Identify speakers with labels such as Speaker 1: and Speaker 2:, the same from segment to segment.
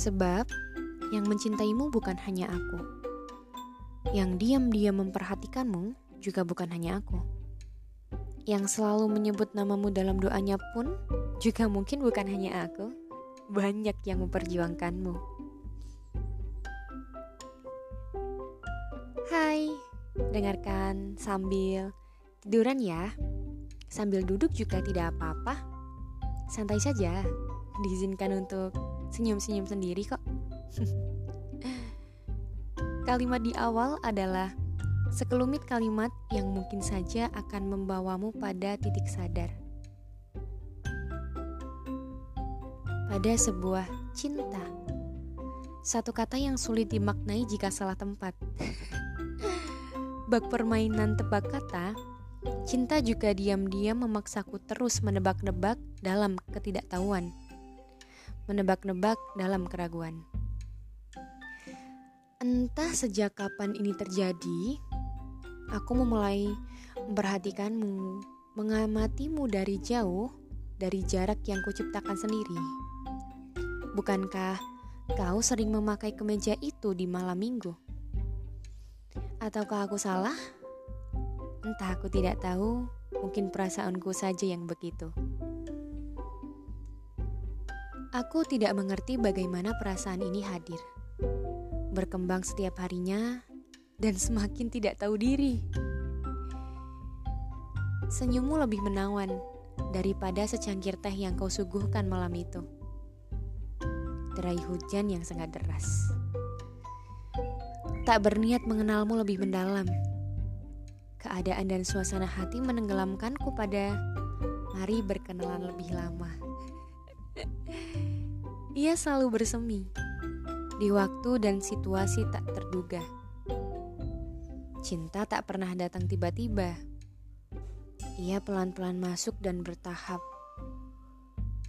Speaker 1: Sebab yang mencintaimu bukan hanya aku. Yang diam-diam memperhatikanmu juga bukan hanya aku. Yang selalu menyebut namamu dalam doanya pun juga mungkin bukan hanya aku. Banyak yang memperjuangkanmu. Hai, dengarkan sambil tiduran ya. Sambil duduk juga tidak apa-apa. Santai saja, diizinkan untuk senyum-senyum sendiri kok. kalimat di awal adalah sekelumit kalimat yang mungkin saja akan membawamu pada titik sadar. Pada sebuah cinta. Satu kata yang sulit dimaknai jika salah tempat. Bak permainan tebak kata, cinta juga diam-diam memaksaku terus menebak-nebak dalam ketidaktahuan. Menebak-nebak dalam keraguan. Entah sejak kapan ini terjadi, aku memulai memperhatikanmu, mengamatimu dari jauh, dari jarak yang kuciptakan sendiri. Bukankah kau sering memakai kemeja itu di malam minggu? Ataukah aku salah? Entah aku tidak tahu, mungkin perasaanku saja yang begitu. Aku tidak mengerti bagaimana perasaan ini hadir berkembang setiap harinya, dan semakin tidak tahu diri. Senyummu lebih menawan daripada secangkir teh yang kau suguhkan malam itu. Derai hujan yang sangat deras. Tak berniat mengenalmu lebih mendalam. Keadaan dan suasana hati menenggelamkanku pada mari berkenalan lebih lama. Ia selalu bersemi di waktu dan situasi tak terduga. Cinta tak pernah datang tiba-tiba. Ia pelan-pelan masuk dan bertahap.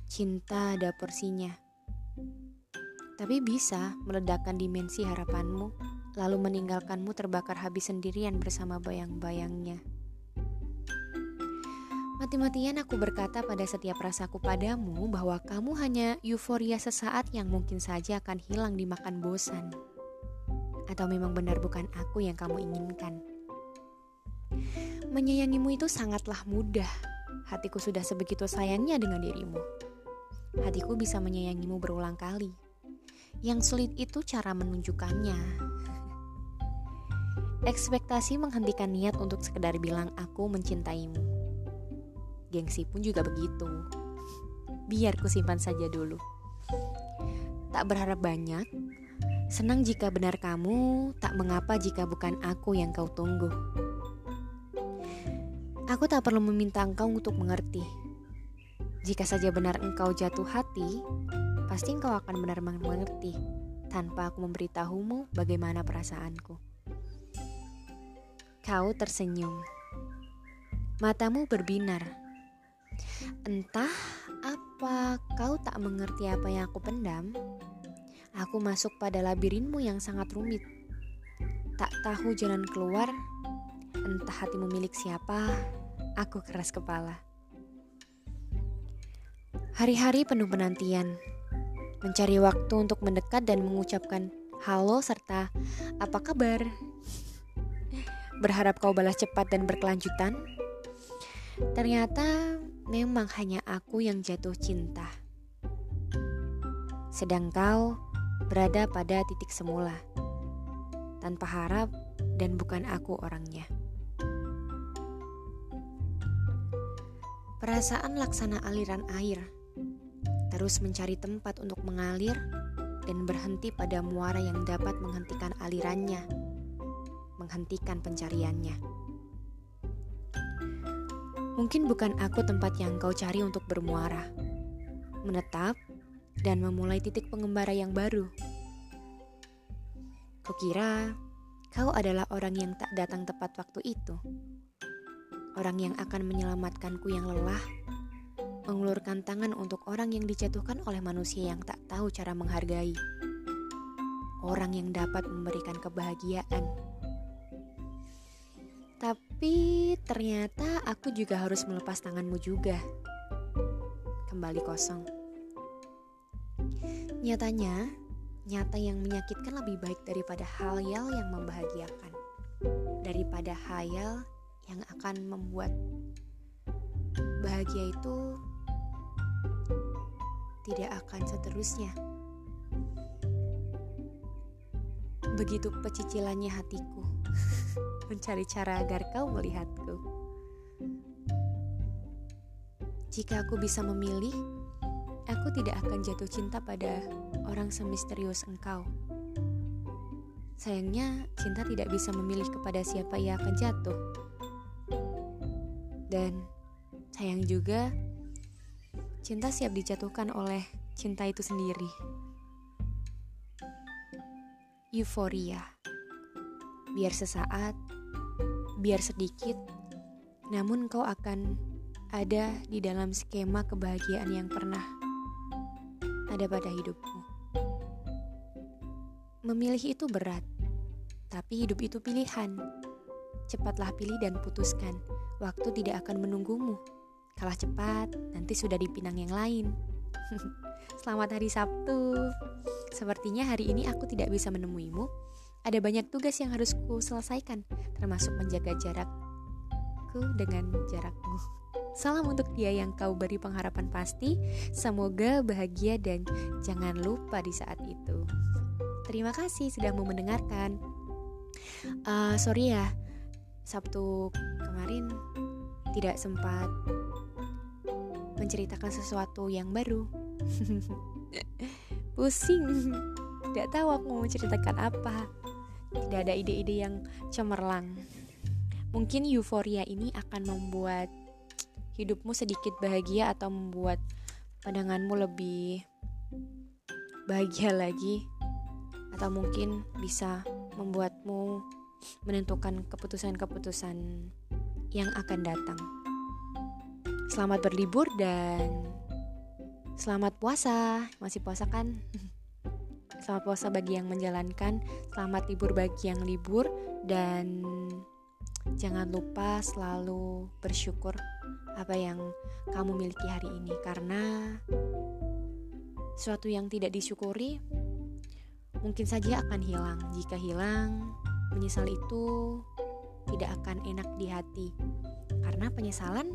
Speaker 1: Cinta ada porsinya. Tapi bisa meledakkan dimensi harapanmu, lalu meninggalkanmu terbakar habis sendirian bersama bayang-bayangnya. Mati-matian aku berkata pada setiap rasaku padamu bahwa kamu hanya euforia sesaat yang mungkin saja akan hilang dimakan bosan. Atau memang benar bukan aku yang kamu inginkan. Menyayangimu itu sangatlah mudah. Hatiku sudah sebegitu sayangnya dengan dirimu. Hatiku bisa menyayangimu berulang kali. Yang sulit itu cara menunjukkannya. Ekspektasi menghentikan niat untuk sekedar bilang aku mencintaimu Gengsi pun juga begitu. Biar ku simpan saja dulu. Tak berharap banyak. Senang jika benar kamu, tak mengapa jika bukan aku yang kau tunggu. Aku tak perlu meminta engkau untuk mengerti. Jika saja benar engkau jatuh hati, pasti engkau akan benar mengerti tanpa aku memberitahumu bagaimana perasaanku. Kau tersenyum. Matamu berbinar Entah apa kau tak mengerti apa yang aku pendam, aku masuk pada labirinmu yang sangat rumit. Tak tahu jalan keluar, entah hati milik siapa, aku keras kepala. Hari-hari penuh penantian, mencari waktu untuk mendekat dan mengucapkan halo serta apa kabar. Berharap kau balas cepat dan berkelanjutan. Ternyata memang hanya aku yang jatuh cinta. Sedang kau berada pada titik semula, tanpa harap dan bukan aku orangnya. Perasaan laksana aliran air, terus mencari tempat untuk mengalir dan berhenti pada muara yang dapat menghentikan alirannya, menghentikan pencariannya. Mungkin bukan aku tempat yang kau cari untuk bermuara, menetap, dan memulai titik pengembara yang baru. Kukira kau adalah orang yang tak datang tepat waktu itu. Orang yang akan menyelamatkanku yang lelah, mengulurkan tangan untuk orang yang dijatuhkan oleh manusia yang tak tahu cara menghargai. Orang yang dapat memberikan kebahagiaan tapi ternyata aku juga harus melepas tanganmu juga. Kembali kosong. Nyatanya, nyata yang menyakitkan lebih baik daripada hal-hal yang membahagiakan, daripada hayal yang akan membuat bahagia itu tidak akan seterusnya. Begitu pecicilannya hatiku mencari cara agar kau melihatku. Jika aku bisa memilih, aku tidak akan jatuh cinta pada orang semisterius engkau. Sayangnya, cinta tidak bisa memilih kepada siapa ia akan jatuh. Dan sayang juga, cinta siap dijatuhkan oleh cinta itu sendiri. Euforia. Biar sesaat, biar sedikit, namun kau akan ada di dalam skema kebahagiaan yang pernah ada pada hidupmu. Memilih itu berat, tapi hidup itu pilihan. Cepatlah pilih dan putuskan. Waktu tidak akan menunggumu. Kalah cepat, nanti sudah dipinang yang lain. Selamat hari Sabtu. Sepertinya hari ini aku tidak bisa menemuimu. Ada banyak tugas yang harus ku selesaikan, termasuk menjaga jarakku dengan jarakmu. Salam untuk dia yang kau beri pengharapan pasti. Semoga bahagia dan jangan lupa di saat itu. Terima kasih sudah mau mendengarkan. Uh, sorry ya, Sabtu kemarin tidak sempat menceritakan sesuatu yang baru. Pusing, tidak tahu aku mau menceritakan apa. Tidak ada ide-ide yang cemerlang. Mungkin euforia ini akan membuat hidupmu sedikit bahagia atau membuat pandanganmu lebih bahagia lagi atau mungkin bisa membuatmu menentukan keputusan-keputusan yang akan datang. Selamat berlibur dan selamat puasa. Masih puasa kan? Selamat puasa bagi yang menjalankan, selamat libur bagi yang libur dan jangan lupa selalu bersyukur apa yang kamu miliki hari ini karena suatu yang tidak disyukuri mungkin saja akan hilang. Jika hilang, menyesal itu tidak akan enak di hati. Karena penyesalan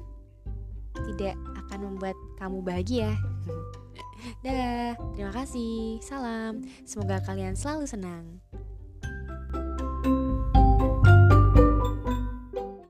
Speaker 1: tidak akan membuat kamu bahagia. Dah, terima kasih. Salam. Semoga kalian selalu senang.